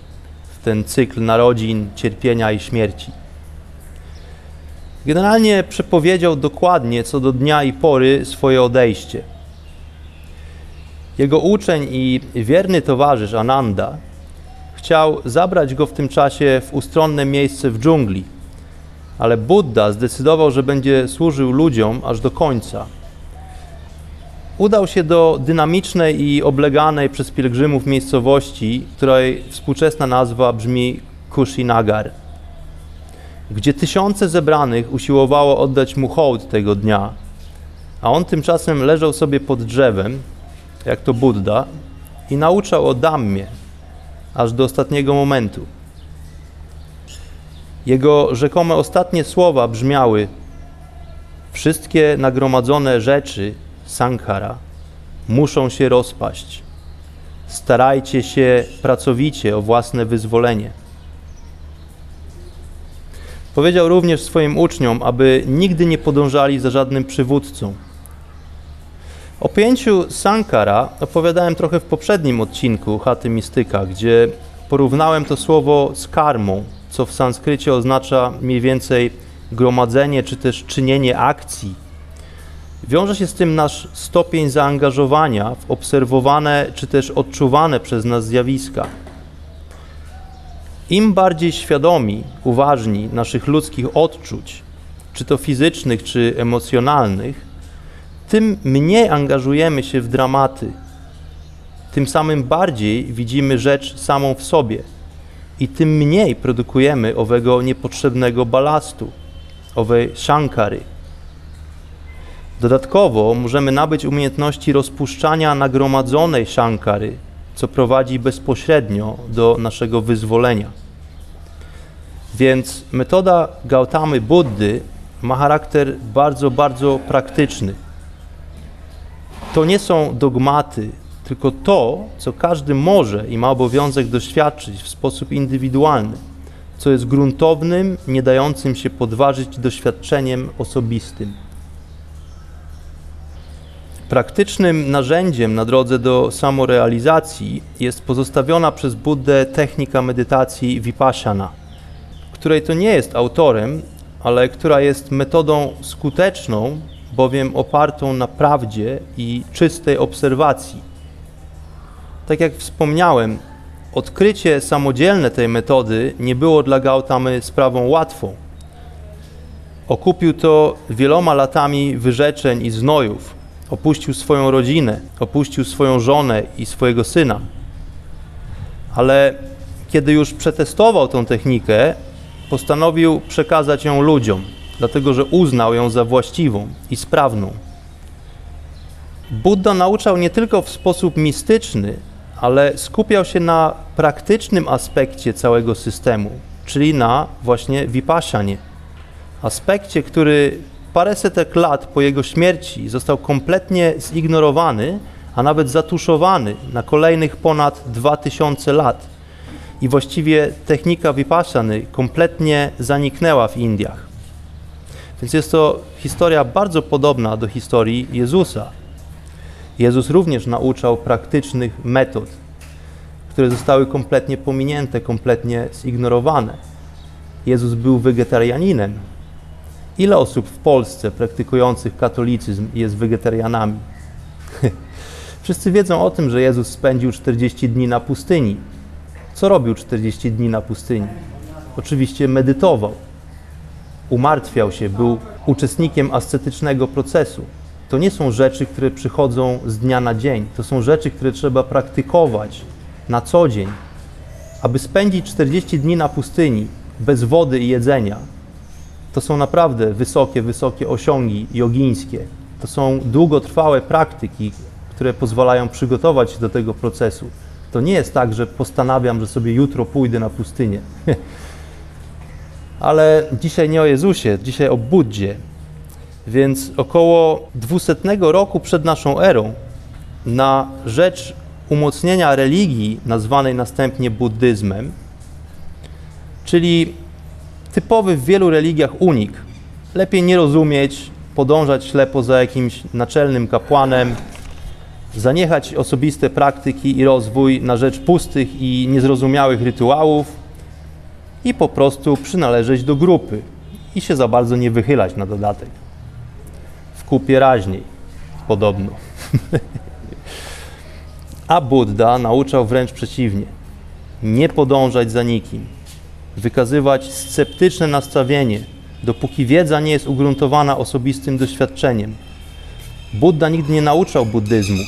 w ten cykl narodzin, cierpienia i śmierci. Generalnie przepowiedział dokładnie co do dnia i pory swoje odejście. Jego uczeń i wierny towarzysz Ananda chciał zabrać go w tym czasie w ustronne miejsce w dżungli, ale Buddha zdecydował, że będzie służył ludziom aż do końca. Udał się do dynamicznej i obleganej przez pielgrzymów miejscowości, której współczesna nazwa brzmi Kushinagar gdzie tysiące zebranych usiłowało oddać mu hołd tego dnia, a on tymczasem leżał sobie pod drzewem, jak to Buddha, i nauczał o Dammie, aż do ostatniego momentu. Jego rzekome ostatnie słowa brzmiały: Wszystkie nagromadzone rzeczy, sankhara, muszą się rozpaść. Starajcie się pracowicie o własne wyzwolenie. Powiedział również swoim uczniom, aby nigdy nie podążali za żadnym przywódcą. O pojęciu Sankara opowiadałem trochę w poprzednim odcinku Chaty Mistyka, gdzie porównałem to słowo z karmą, co w sanskrycie oznacza mniej więcej gromadzenie czy też czynienie akcji. Wiąże się z tym nasz stopień zaangażowania w obserwowane czy też odczuwane przez nas zjawiska. Im bardziej świadomi, uważni naszych ludzkich odczuć, czy to fizycznych, czy emocjonalnych, tym mniej angażujemy się w dramaty, tym samym bardziej widzimy rzecz samą w sobie i tym mniej produkujemy owego niepotrzebnego balastu, owej shankary. Dodatkowo możemy nabyć umiejętności rozpuszczania nagromadzonej shankary, co prowadzi bezpośrednio do naszego wyzwolenia. Więc metoda Gautamy Buddy ma charakter bardzo, bardzo praktyczny. To nie są dogmaty, tylko to, co każdy może i ma obowiązek doświadczyć w sposób indywidualny, co jest gruntownym, nie dającym się podważyć doświadczeniem osobistym. Praktycznym narzędziem na drodze do samorealizacji jest pozostawiona przez Buddę technika medytacji vipassana, której to nie jest autorem, ale która jest metodą skuteczną, bowiem opartą na prawdzie i czystej obserwacji. Tak jak wspomniałem, odkrycie samodzielne tej metody nie było dla Gautamy sprawą łatwą. Okupił to wieloma latami wyrzeczeń i znojów, opuścił swoją rodzinę, opuścił swoją żonę i swojego syna. Ale kiedy już przetestował tą technikę, postanowił przekazać ją ludziom, dlatego że uznał ją za właściwą i sprawną. Buddha nauczał nie tylko w sposób mistyczny, ale skupiał się na praktycznym aspekcie całego systemu, czyli na właśnie vipassanie. Aspekcie, który paręsetek lat po jego śmierci został kompletnie zignorowany, a nawet zatuszowany na kolejnych ponad 2000 lat. I właściwie technika vipassany kompletnie zaniknęła w Indiach. Więc jest to historia bardzo podobna do historii Jezusa. Jezus również nauczał praktycznych metod, które zostały kompletnie pominięte, kompletnie zignorowane. Jezus był wegetarianinem, Ile osób w Polsce praktykujących katolicyzm jest wegetarianami? (laughs) Wszyscy wiedzą o tym, że Jezus spędził 40 dni na pustyni. Co robił 40 dni na pustyni? Oczywiście medytował, umartwiał się, był uczestnikiem ascetycznego procesu. to nie są rzeczy, które przychodzą z dnia na dzień. To są rzeczy, które trzeba praktykować na co dzień. Aby spędzić 40 dni na pustyni bez wody i jedzenia, to są naprawdę wysokie, wysokie osiągi jogińskie. To są długotrwałe praktyki, które pozwalają przygotować się do tego procesu. To nie jest tak, że postanawiam, że sobie jutro pójdę na pustynię. (laughs) Ale dzisiaj nie o Jezusie, dzisiaj o Buddzie. Więc około 200 roku przed naszą erą na rzecz umocnienia religii nazwanej następnie buddyzmem, czyli typowy w wielu religiach unik. Lepiej nie rozumieć, podążać ślepo za jakimś naczelnym kapłanem, zaniechać osobiste praktyki i rozwój na rzecz pustych i niezrozumiałych rytuałów i po prostu przynależeć do grupy i się za bardzo nie wychylać na dodatek. W kupie raźniej, podobno. (laughs) A Buddha nauczał wręcz przeciwnie. Nie podążać za nikim. Wykazywać sceptyczne nastawienie, dopóki wiedza nie jest ugruntowana osobistym doświadczeniem. Buddha nigdy nie nauczał buddyzmu.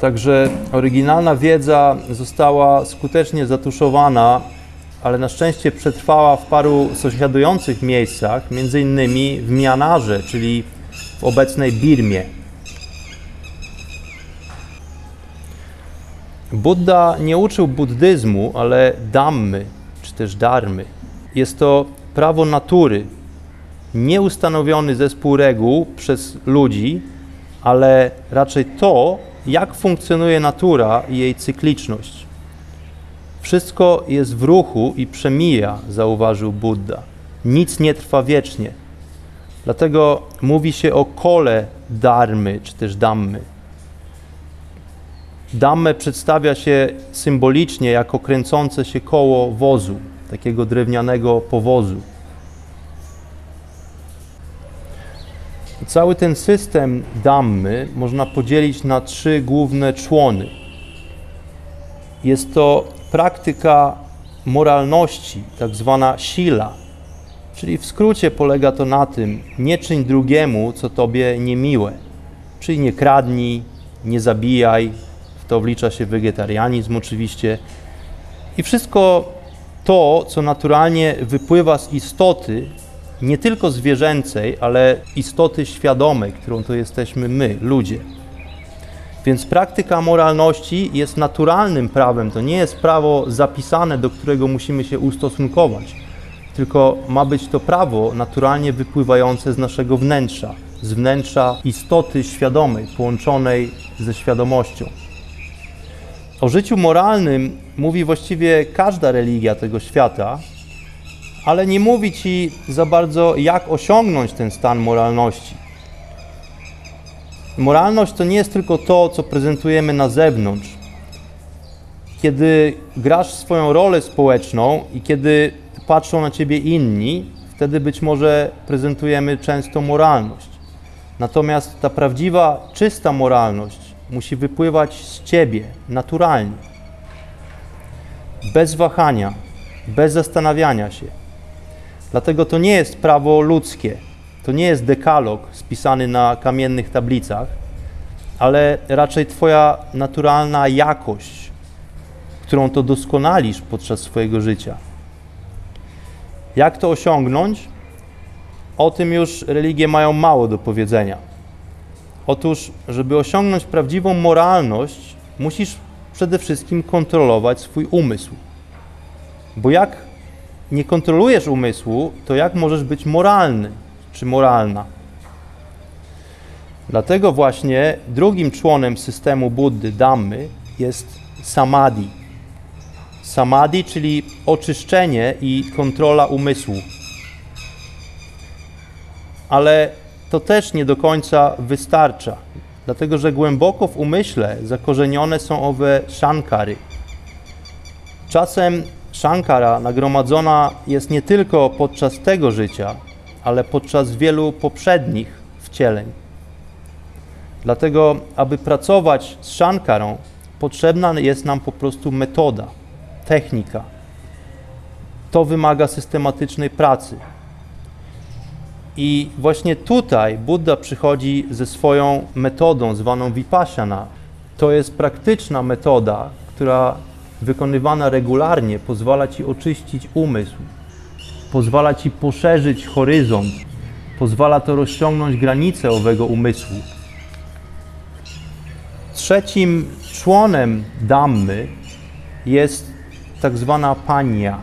Także oryginalna wiedza została skutecznie zatuszowana, ale na szczęście przetrwała w paru sąsiadujących miejscach, między innymi w Mianarze, czyli w obecnej Birmie. Buddha nie uczył buddyzmu, ale dammy, czy też darmy. Jest to prawo natury, nieustanowiony zespół reguł przez ludzi, ale raczej to, jak funkcjonuje natura i jej cykliczność. Wszystko jest w ruchu i przemija, zauważył Buddha. Nic nie trwa wiecznie. Dlatego mówi się o kole darmy, czy też dammy. Dammę przedstawia się symbolicznie jako kręcące się koło wozu, takiego drewnianego powozu. Cały ten system dammy można podzielić na trzy główne człony. Jest to praktyka moralności, tak zwana sila, czyli w skrócie polega to na tym, nie czyń drugiemu, co tobie niemiłe, czyli nie kradnij, nie zabijaj, w to wlicza się wegetarianizm oczywiście. I wszystko to, co naturalnie wypływa z istoty, nie tylko zwierzęcej, ale istoty świadomej, którą to jesteśmy my, ludzie. Więc praktyka moralności jest naturalnym prawem, to nie jest prawo zapisane, do którego musimy się ustosunkować, tylko ma być to prawo naturalnie wypływające z naszego wnętrza, z wnętrza istoty świadomej, połączonej ze świadomością. O życiu moralnym mówi właściwie każda religia tego świata, ale nie mówi ci za bardzo, jak osiągnąć ten stan moralności. Moralność to nie jest tylko to, co prezentujemy na zewnątrz. Kiedy grasz swoją rolę społeczną i kiedy patrzą na ciebie inni, wtedy być może prezentujemy często moralność. Natomiast ta prawdziwa, czysta moralność musi wypływać z ciebie naturalnie, bez wahania, bez zastanawiania się. Dlatego to nie jest prawo ludzkie, to nie jest dekalog spisany na kamiennych tablicach, ale raczej Twoja naturalna jakość, którą to doskonalisz podczas swojego życia. Jak to osiągnąć? O tym już religie mają mało do powiedzenia. Otóż, żeby osiągnąć prawdziwą moralność, musisz przede wszystkim kontrolować swój umysł. Bo jak nie kontrolujesz umysłu, to jak możesz być moralny czy moralna? Dlatego właśnie drugim członem systemu Buddy, Dhammy, jest samadhi. Samadhi, czyli oczyszczenie i kontrola umysłu. Ale to też nie do końca wystarcza, dlatego że głęboko w umyśle zakorzenione są owe shankary. Czasem Shankara nagromadzona jest nie tylko podczas tego życia, ale podczas wielu poprzednich wcieleń. Dlatego, aby pracować z Shankarą, potrzebna jest nam po prostu metoda, technika. To wymaga systematycznej pracy. I właśnie tutaj Buddha przychodzi ze swoją metodą zwaną vipassana. To jest praktyczna metoda, która wykonywana regularnie pozwala ci oczyścić umysł, pozwala ci poszerzyć horyzont, pozwala to rozciągnąć granice owego umysłu. Trzecim członem Dammy jest tak zwana pania.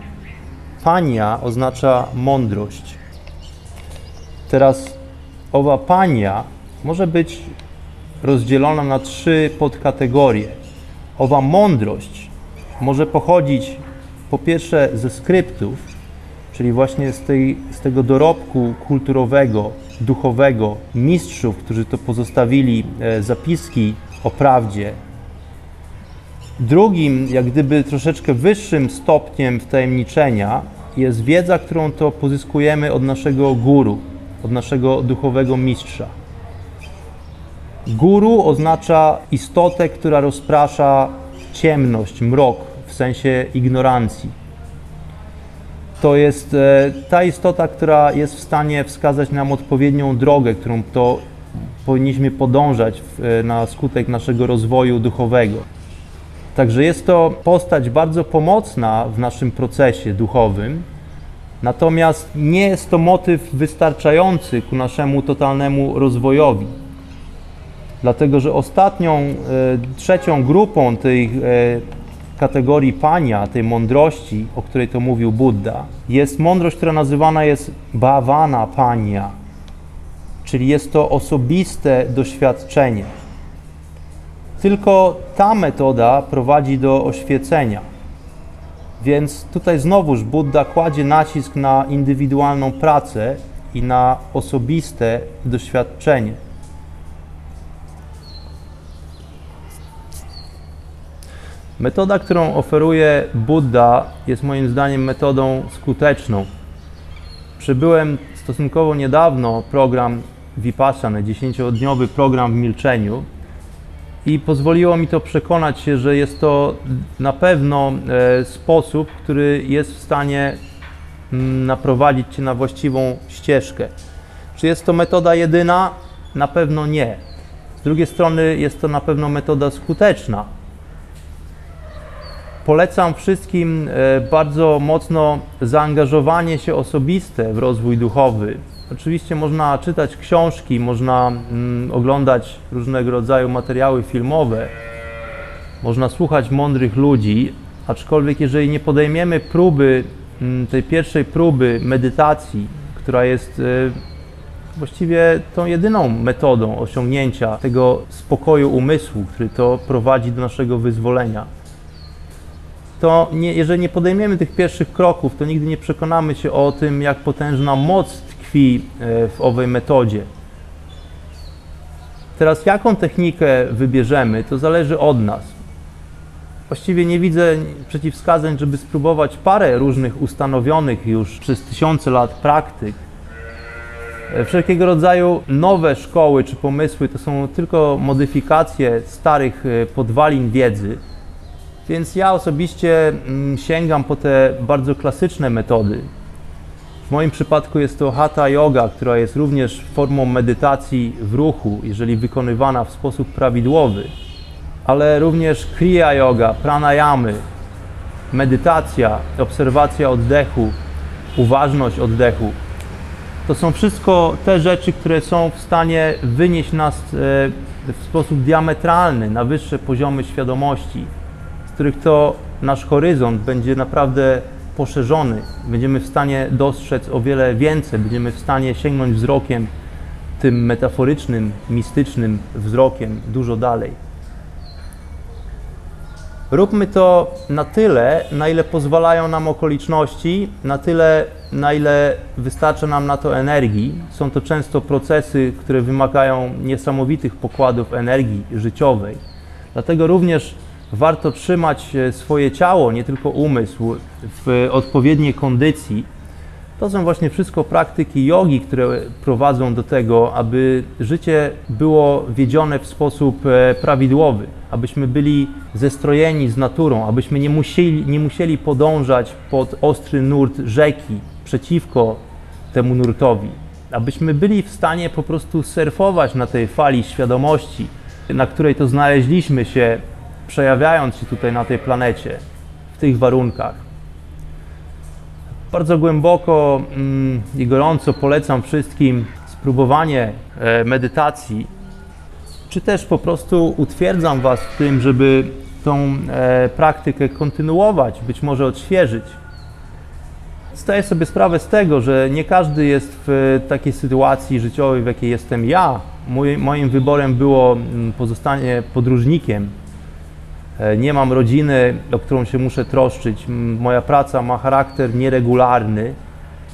Pania oznacza mądrość. Teraz owa pania może być rozdzielona na trzy podkategorie. Owa mądrość może pochodzić po pierwsze ze skryptów, czyli właśnie z, tej, z tego dorobku kulturowego, duchowego, mistrzów, którzy to pozostawili e, zapiski o prawdzie. Drugim, jak gdyby troszeczkę wyższym stopniem wtajemniczenia jest wiedza, którą to pozyskujemy od naszego guru, od naszego duchowego mistrza. Guru oznacza istotę, która rozprasza ciemność, mrok w sensie ignorancji. To jest e, ta istota, która jest w stanie wskazać nam odpowiednią drogę, którą to powinniśmy podążać e, na skutek naszego rozwoju duchowego. Także jest to postać bardzo pomocna w naszym procesie duchowym, natomiast nie jest to motyw wystarczający ku naszemu totalnemu rozwojowi. Dlatego, że ostatnią, e, trzecią grupą e, kategorii pania, tej mądrości, o której to mówił Buddha, jest mądrość, która nazywana jest bhavana pania, czyli jest to osobiste doświadczenie. Tylko ta metoda prowadzi do oświecenia. Więc tutaj znowuż Buddha kładzie nacisk na indywidualną pracę i na osobiste doświadczenie. Metoda, którą oferuje Buddha, jest moim zdaniem metodą skuteczną. Przybyłem stosunkowo niedawno program Vipassana, 10-dniowy program w milczeniu i pozwoliło mi to przekonać się, że jest to na pewno e, sposób, który jest w stanie mm, naprowadzić Cię na właściwą ścieżkę. Czy jest to metoda jedyna? Na pewno nie. Z drugiej strony jest to na pewno metoda skuteczna. Polecam wszystkim e, bardzo mocno zaangażowanie się osobiste w rozwój duchowy. Oczywiście można czytać książki, można mm, oglądać różnego rodzaju materiały filmowe, można słuchać mądrych ludzi, aczkolwiek jeżeli nie podejmiemy próby, mm, tej pierwszej próby medytacji, która jest e, właściwie tą jedyną metodą osiągnięcia tego spokoju umysłu, który to prowadzi do naszego wyzwolenia, to nie, jeżeli nie podejmiemy tych pierwszych kroków, to nigdy nie przekonamy się o tym, jak potężna moc tkwi e, w owej metodzie. Teraz jaką technikę wybierzemy, to zależy od nas. Właściwie nie widzę przeciwwskazań, żeby spróbować parę różnych ustanowionych już przez tysiące lat praktyk. E, wszelkiego rodzaju nowe szkoły czy pomysły to są tylko modyfikacje starych e, podwalin wiedzy. Więc ja osobiście mm, sięgam po te bardzo klasyczne metody. W moim przypadku jest to hatha yoga, która jest również formą medytacji w ruchu, jeżeli wykonywana w sposób prawidłowy, ale również kriya yoga, pranayamy, medytacja, obserwacja oddechu, uważność oddechu. To są wszystko te rzeczy, które są w stanie wynieść nas e, w sposób diametralny na wyższe poziomy świadomości z których to nasz horyzont będzie naprawdę poszerzony. Będziemy w stanie dostrzec o wiele więcej, będziemy w stanie sięgnąć wzrokiem, tym metaforycznym, mistycznym wzrokiem dużo dalej. Róbmy to na tyle, na ile pozwalają nam okoliczności, na tyle, na ile wystarcza nam na to energii. Są to często procesy, które wymagają niesamowitych pokładów energii życiowej. Dlatego również warto trzymać e, swoje ciało, nie tylko umysł, w odpowiedniej kondycji. To są właśnie wszystko praktyki jogi, które prowadzą do tego, aby życie było wiedzione w sposób e, prawidłowy, abyśmy byli zestrojeni z naturą, abyśmy nie musieli, nie musieli podążać pod ostry nurt rzeki przeciwko temu nurtowi, abyśmy byli w stanie po prostu surfować na tej fali świadomości, na której to znaleźliśmy się, przejawiając się tutaj na tej planecie, w tych warunkach. Bardzo głęboko mm, i gorąco polecam wszystkim spróbowanie e, medytacji, czy też po prostu utwierdzam Was w tym, żeby tą e, praktykę kontynuować, być może odświeżyć. Zdaję sobie sprawę z tego, że nie każdy jest w takiej sytuacji życiowej, w jakiej jestem ja. Moim wyborem było mm, pozostanie podróżnikiem. E, Nie mam rodziny, o którą się muszę troszczyć. Moja praca ma charakter nieregularny.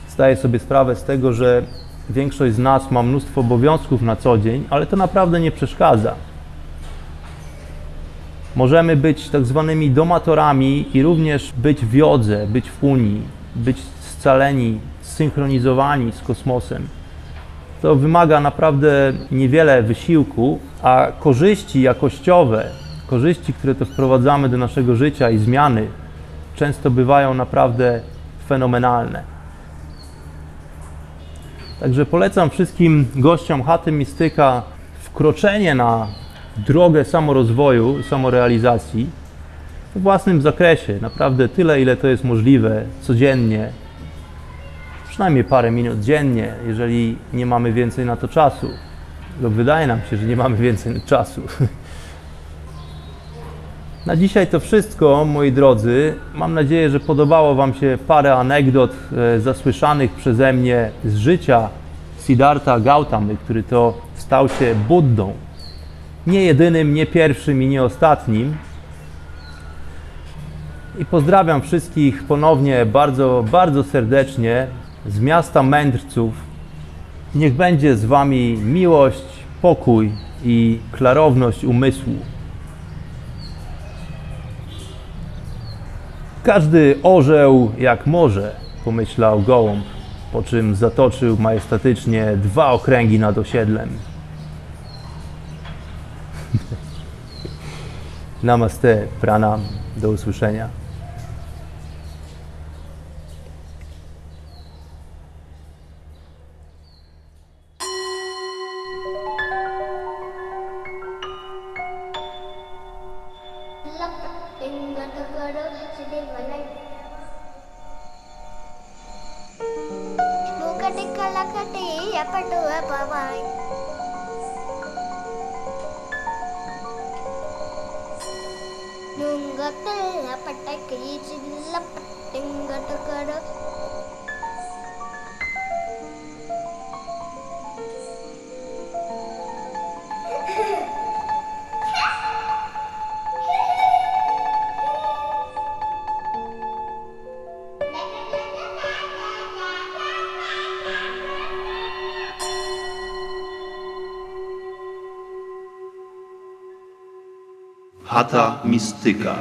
Zdaję sobie sprawę z tego, że większość z nas ma mnóstwo obowiązków na co dzień, ale to naprawdę nie przeszkadza. Możemy być tak zwanymi domatorami i również być w jodze, być w unii, być scaleni, zsynchronizowani z kosmosem. To wymaga naprawdę niewiele wysiłku, a korzyści jakościowe, korzyści, które to wprowadzamy do naszego życia i zmiany, często bywają naprawdę fenomenalne. Także polecam wszystkim gościom chaty Mistyka wkroczenie na drogę samorozwoju, samorealizacji w własnym zakresie. Naprawdę tyle, ile to jest możliwe codziennie. Przynajmniej parę minut dziennie, jeżeli nie mamy więcej na to czasu. Lub wydaje nam się, że nie mamy więcej czasu. (laughs) Na dzisiaj to wszystko, moi drodzy. Mam nadzieję, że podobało Wam się parę anegdot e, zasłyszanych przeze mnie z życia Siddhartha Gautamy, który to stał się Buddą. Nie jedynym, nie pierwszym i nie ostatnim. I pozdrawiam wszystkich ponownie bardzo, bardzo serdecznie z miasta mędrców. Niech będzie z Wami miłość, pokój i klarowność umysłu. Każdy orzeł jak może, pomyślał gołąb, po czym zatoczył majestatycznie dwa okręgi nad osiedlem. (laughs) Namaste, pranam, do usłyszenia. Chata Mistyka.